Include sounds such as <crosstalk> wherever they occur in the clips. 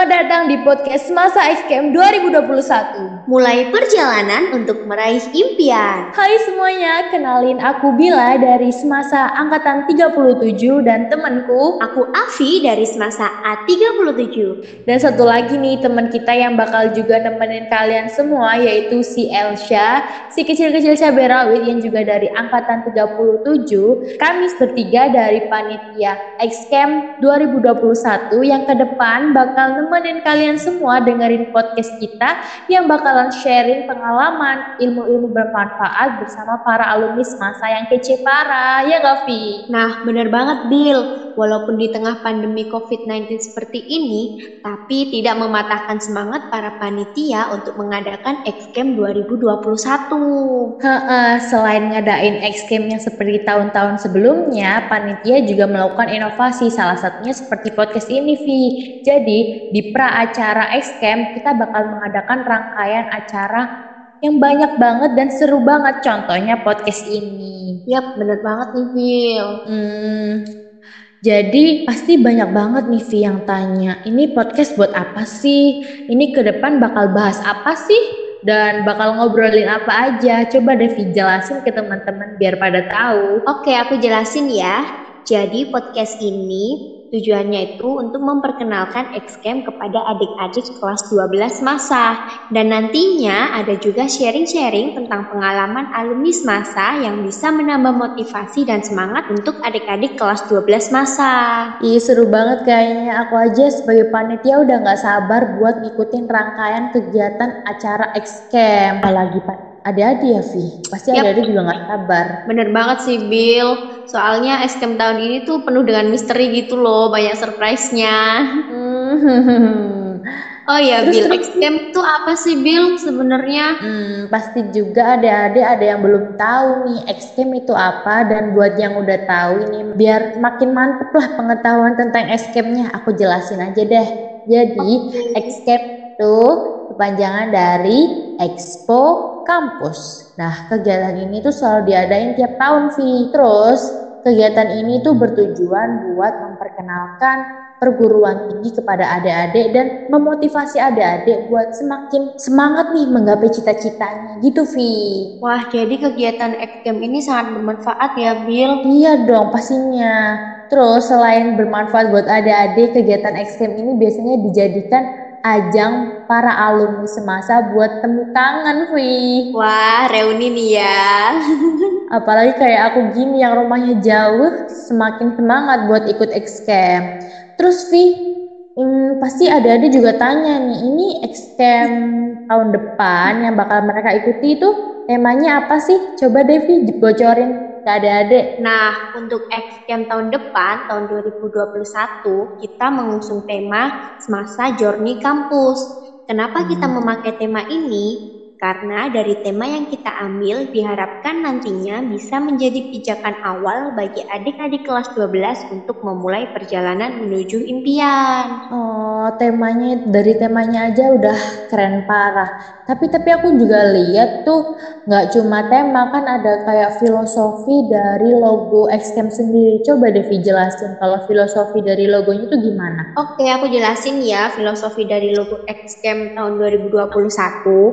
Selamat datang di podcast Masa XKM 2021. Mulai perjalanan untuk meraih impian. Hai semuanya, kenalin aku Bila dari Semasa Angkatan 37 dan temanku Aku Avi dari Semasa A37. dan satu lagi nih teman kita yang bakal juga nemenin kalian semua yaitu si Elsha, si kecil-kecil cabai rawit yang juga dari Angkatan 37. Kami bertiga dari panitia XCamp 2021 yang ke depan bakal nemenin kalian semua dengerin podcast kita yang bakalan sharing pengalaman, ilmu-ilmu bermanfaat bersama para alumni semasa yang kece parah, ya gak Vi? Nah, bener banget Bill. Walaupun di tengah pandemi COVID-19 seperti ini, tapi tidak mematahkan semangat para panitia untuk mengadakan XCamp 2021. Heeh, selain ngadain X-Camp yang seperti tahun-tahun sebelumnya, panitia juga melakukan inovasi, salah satunya seperti podcast ini, Vi. Jadi, di pra acara X-Camp, kita bakal mengadakan rangkaian acara yang banyak banget dan seru banget, contohnya podcast ini. Yap, bener banget nih Bill. Hmm, jadi pasti banyak banget nih Vi yang tanya, ini podcast buat apa sih? Ini ke depan bakal bahas apa sih? Dan bakal ngobrolin apa aja? Coba deh Vi jelasin ke teman-teman biar pada tahu. Oke, aku jelasin ya. Jadi podcast ini tujuannya itu untuk memperkenalkan XCamp kepada adik-adik kelas 12 masa. Dan nantinya ada juga sharing-sharing tentang pengalaman alumni masa yang bisa menambah motivasi dan semangat untuk adik-adik kelas 12 masa. Ih seru banget kayaknya aku aja sebagai panitia udah nggak sabar buat ngikutin rangkaian kegiatan acara X-Camp. Apalagi Pak adik-adik ya Vi, pasti Yap. adik-adik juga nggak sabar. Bener banget sih Bill. Soalnya XCamp tahun ini tuh penuh dengan misteri gitu loh, banyak surprise-nya. Hmm. Oh ya Bill, terus. XCamp tuh apa sih Bill sebenarnya? Hmm, pasti juga adik-adik ada yang belum tahu nih X-Camp itu apa dan buat yang udah tahu ini biar makin mantep lah pengetahuan tentang X-Camp-nya aku jelasin aja deh. Jadi X-Camp itu kepanjangan dari Expo Kampus. Nah kegiatan ini tuh selalu diadain tiap tahun Vi. Terus kegiatan ini tuh bertujuan buat memperkenalkan perguruan tinggi kepada adik-adik dan memotivasi adik-adik buat semakin semangat nih menggapai cita-citanya gitu Vi. Wah, jadi kegiatan XCamp ini sangat bermanfaat ya Bill. Iya dong pastinya. Terus selain bermanfaat buat adik-adik, kegiatan X-Camp ini biasanya dijadikan ajang para alumni semasa buat temu kangen, Vi. Wah, reuni nih ya. <laughs> Apalagi kayak aku gini yang rumahnya jauh, semakin semangat buat ikut X-Camp. Terus Vi, hmm, pasti adik-adik juga tanya nih, ini X-Camp tahun depan yang bakal mereka ikuti itu temanya apa sih? Coba deh Vi bocorin ke adik-adik. Nah, untuk XCamp tahun depan, tahun 2021, kita mengusung tema Semasa Journey Kampus. Kenapa kita memakai tema ini? Karena dari tema yang kita ambil diharapkan nantinya bisa menjadi pijakan awal bagi adik-adik kelas 12 untuk memulai perjalanan menuju impian. Oh, temanya dari temanya aja udah keren parah. Tapi tapi aku juga lihat tuh nggak cuma tema kan ada kayak filosofi dari logo Xcamp sendiri. Coba deh jelasin kalau filosofi dari logonya tuh gimana? Oke, aku jelasin ya filosofi dari logo XCamp tahun 2021.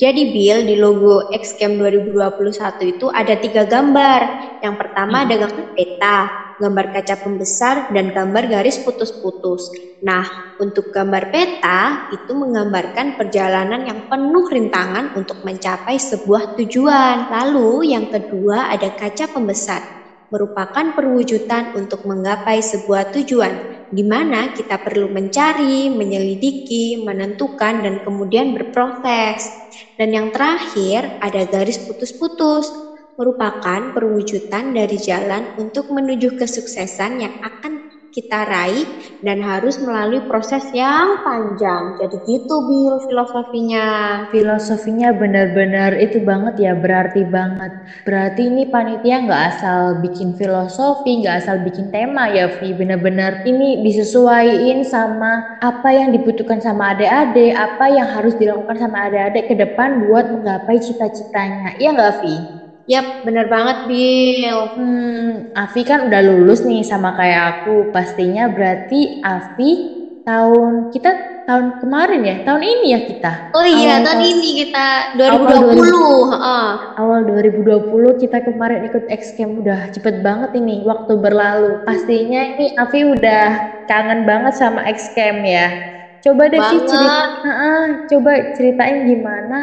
Jadi Bill, di logo XCamp 2021 itu ada tiga gambar. Yang pertama ada gambar peta, gambar kaca pembesar, dan gambar garis putus-putus. Nah, untuk gambar peta itu menggambarkan perjalanan yang penuh rintangan untuk mencapai sebuah tujuan. Lalu yang kedua ada kaca pembesar, merupakan perwujudan untuk menggapai sebuah tujuan di mana kita perlu mencari, menyelidiki, menentukan, dan kemudian berproses. Dan yang terakhir, ada garis putus-putus, merupakan perwujudan dari jalan untuk menuju kesuksesan yang akan kita raih dan harus melalui proses yang panjang. Jadi gitu Bill filosofinya. Filosofinya benar-benar itu banget ya, berarti banget. Berarti ini panitia nggak asal bikin filosofi, nggak asal bikin tema ya, Vi. Benar-benar ini disesuaikan sama apa yang dibutuhkan sama adik-adik, apa yang harus dilakukan sama adik-adik ke depan buat menggapai cita-citanya. Iya nggak, Vi? Yap, bener banget Bill. Hmm, Avi kan udah lulus nih sama kayak aku. Pastinya berarti Avi tahun kita tahun kemarin ya, tahun ini ya kita. Oh iya, Awal tahun ini kita Awal 2020. Heeh. Awal 2020 kita kemarin ikut X-Camp udah cepet banget ini waktu berlalu. Pastinya ini Afi udah kangen banget sama X-Camp ya. Coba deh Banget. cerita, Heeh, coba ceritain gimana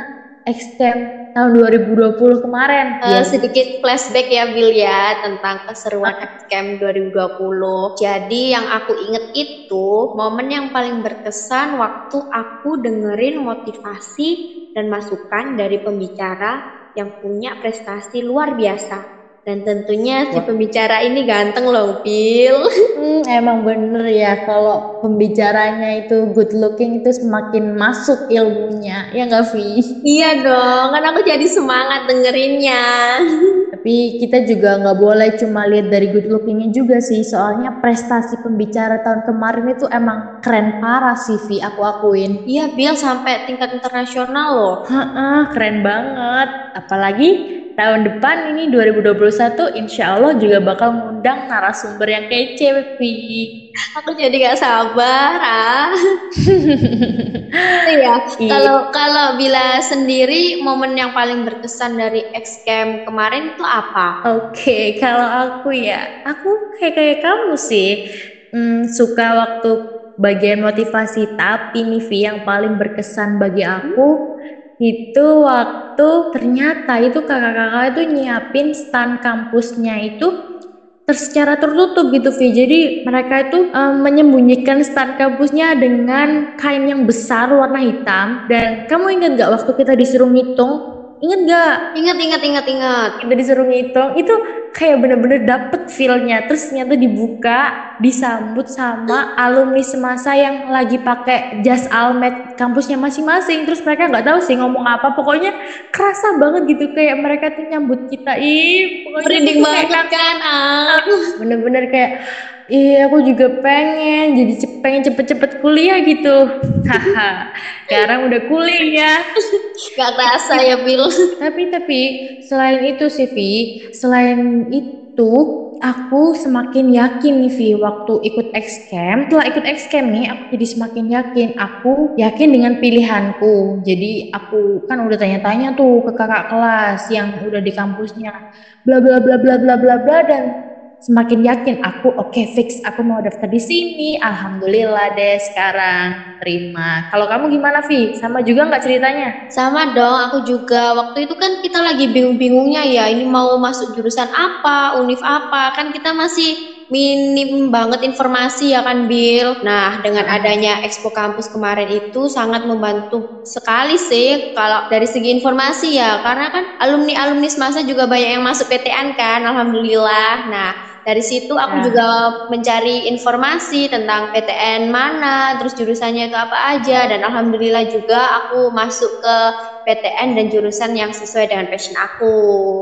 X-Camp tahun 2020 kemarin. Eh, Ya, sedikit flashback ya Bill ya tentang keseruan X-Camp 2020. Jadi yang aku inget itu momen yang paling berkesan waktu aku dengerin motivasi dan masukan dari pembicara yang punya prestasi luar biasa. Dan tentunya si pembicara ini ganteng loh Bill. <laughs> Hmm, emang bener ya kalau pembicaranya itu good looking itu semakin masuk ilmunya, ya nggak Vi? iya dong, kan aku jadi semangat dengerinnya. <laughs> Tapi kita juga nggak boleh cuma lihat dari good lookingnya juga sih, soalnya prestasi pembicara tahun kemarin itu emang keren parah sih Vi, aku akuin. Iya Bill sampai tingkat internasional loh. Heeh, keren banget. Apalagi tahun depan ini 2021 insya Allah juga bakal ngundang narasumber yang kece Vi. Aku jadi gak sabar ah. Iya. <laughs> Iya. Kalau kalau Bila sendiri momen yang paling berkesan dari X Camp kemarin itu apa? Oke, kalau aku ya, aku kayak kayak kamu sih, Hmm, suka waktu bagian motivasi. Tapi nih Vi, yang paling berkesan bagi aku itu waktu ternyata itu kakak-kakak itu nyiapin stand kampusnya itu secara tertutup gitu Vi. Jadi mereka itu eh, menyembunyikan stand kampusnya dengan kain yang besar warna hitam. Dan kamu ingat gak waktu kita disuruh ngitung? Ingat gak? Ingat ingat ingat ingat. kita disuruh ngitung itu kayak bener-bener dapet feel-nya terus ternyata dibuka disambut sama alumni semasa yang lagi pakai jas almet kampusnya masing-masing terus mereka nggak tahu sih ngomong apa pokoknya kerasa banget gitu kayak mereka tuh nyambut kita ih pokoknya Merinding kayak banget kan ah. bener-bener kayak Iya, aku juga pengen jadi pengen cepet-cepet kuliah gitu. Haha. Sekarang udah kuliah. Gak kerasa ya Bill. Tapi tapi selain itu sih Vi, selain itu aku semakin yakin nih Vi waktu ikut X-Camp. Setelah ikut X-Camp nih aku jadi semakin yakin. Aku yakin dengan pilihanku. Jadi aku kan udah tanya-tanya tuh ke kakak kelas yang udah di kampusnya. Bla bla bla bla bla bla bla dan semakin yakin aku oke fix aku mau daftar di sini. Alhamdulillah deh sekarang terima. Kalau kamu gimana Vi? Sama juga nggak ceritanya? Sama dong, aku juga waktu itu kan kita lagi bingung-bingungnya ya, ini mau masuk jurusan apa, univ apa, kan kita masih minim banget informasi ya kan Bill. Nah, dengan adanya Expo Kampus kemarin itu sangat membantu sekali sih kalau dari segi informasi ya, karena kan alumni-alumni semasa juga banyak yang masuk PTN kan, alhamdulillah. Nah, dari situ aku Ya. juga mencari informasi tentang PTN mana, terus jurusannya itu apa aja, dan alhamdulillah juga aku masuk ke PTN dan jurusan yang sesuai dengan passion aku.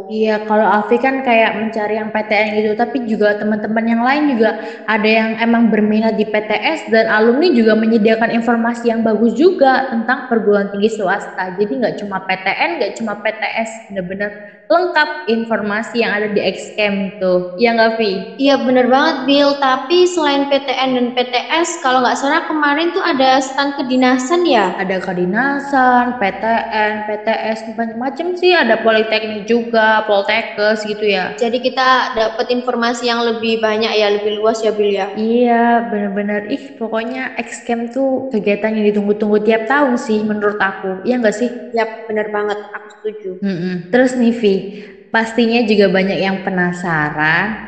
Iya, kalau Afi kan kayak mencari yang PTN gitu, tapi juga teman-teman yang lain juga ada yang emang berminat di PTS dan alumni juga menyediakan informasi yang bagus juga tentang perguruan tinggi swasta. Jadi nggak cuma PTN, nggak cuma PTS, bener-bener lengkap informasi yang ada di Xcam itu. Iya nggak Vi? Iya bener banget Bill, tapi selain PTN dan PTS, kalau nggak salah kemarin tuh ada stand kedinasan ya? Ada kedinasan, PTN, PTS, macam-macam sih. Ada politeknik juga, poltekkes gitu ya. Jadi kita dapat informasi yang lebih banyak ya, lebih luas ya Bill ya? Iya, bener-bener. Ih, pokoknya Xcamp tuh kegiatan yang ditunggu-tunggu tiap tahun sih menurut aku. Iya nggak sih? Yap, bener banget, aku setuju. Mm-mm. Terus nih Vi, pastinya juga banyak yang penasaran.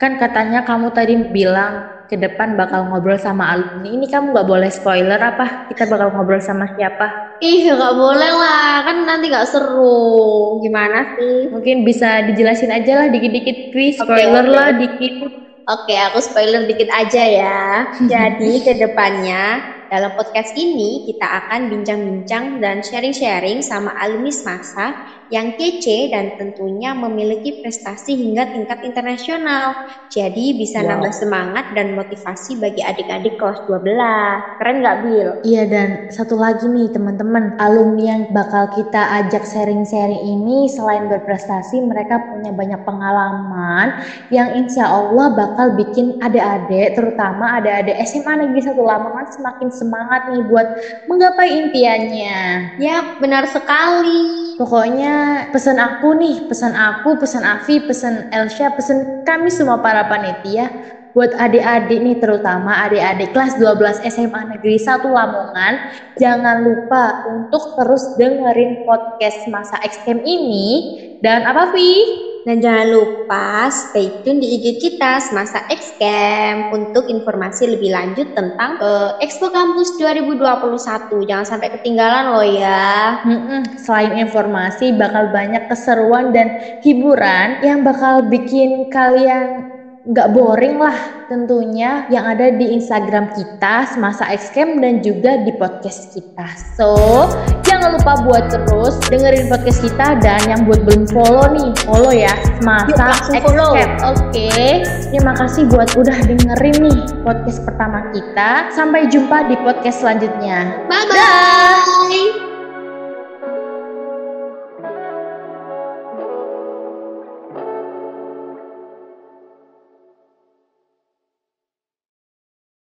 Kan katanya kamu tadi bilang ke depan bakal ngobrol sama alumni. Ini kamu nggak boleh spoiler apa? Kita bakal ngobrol sama siapa? Ih, nggak boleh lah, kan nanti nggak seru. Gimana sih? Mungkin bisa dijelasin aja lah dikit-dikit Vi, Oke, spoiler oke. lah dikit. Oke, aku spoiler dikit aja ya. <laughs> Jadi ke depannya dalam podcast ini kita akan bincang-bincang dan sharing-sharing sama alumni semasa yang kece dan tentunya memiliki prestasi hingga tingkat internasional. Jadi bisa wow. nambah semangat dan motivasi bagi adik-adik kelas 12. Keren nggak Bill? Iya dan satu lagi nih teman-teman, alumni yang bakal kita ajak sharing-sharing ini selain berprestasi mereka punya banyak pengalaman yang insya Allah bakal bikin adik-adik terutama adik-adik SMA Negeri Satu Lamongan semakin semangat nih buat menggapai impiannya. Ya benar sekali. Pokoknya pesan aku nih, pesan aku, pesan Afi, pesan Elsha, pesan kami semua para panitia buat adik-adik nih terutama adik-adik kelas 12 SMA Negeri 1 Lamongan jangan lupa untuk terus dengerin podcast masa XM ini dan apa Vi? Dan jangan lupa stay tune di IG kita Semasa Xcamp untuk informasi lebih lanjut tentang uh, Expo Kampus 2021. Jangan sampai ketinggalan loh ya. Mm-mm. Selain informasi, bakal banyak keseruan dan hiburan yang bakal bikin kalian nggak boring lah tentunya yang ada di Instagram kita semasa Xcam dan juga di podcast kita. So jangan lupa buat terus dengerin podcast kita dan yang buat belum follow nih follow ya semasa Xcam. Oke, okay. terima kasih buat udah dengerin nih podcast pertama kita. Sampai jumpa di podcast selanjutnya. Bye bye.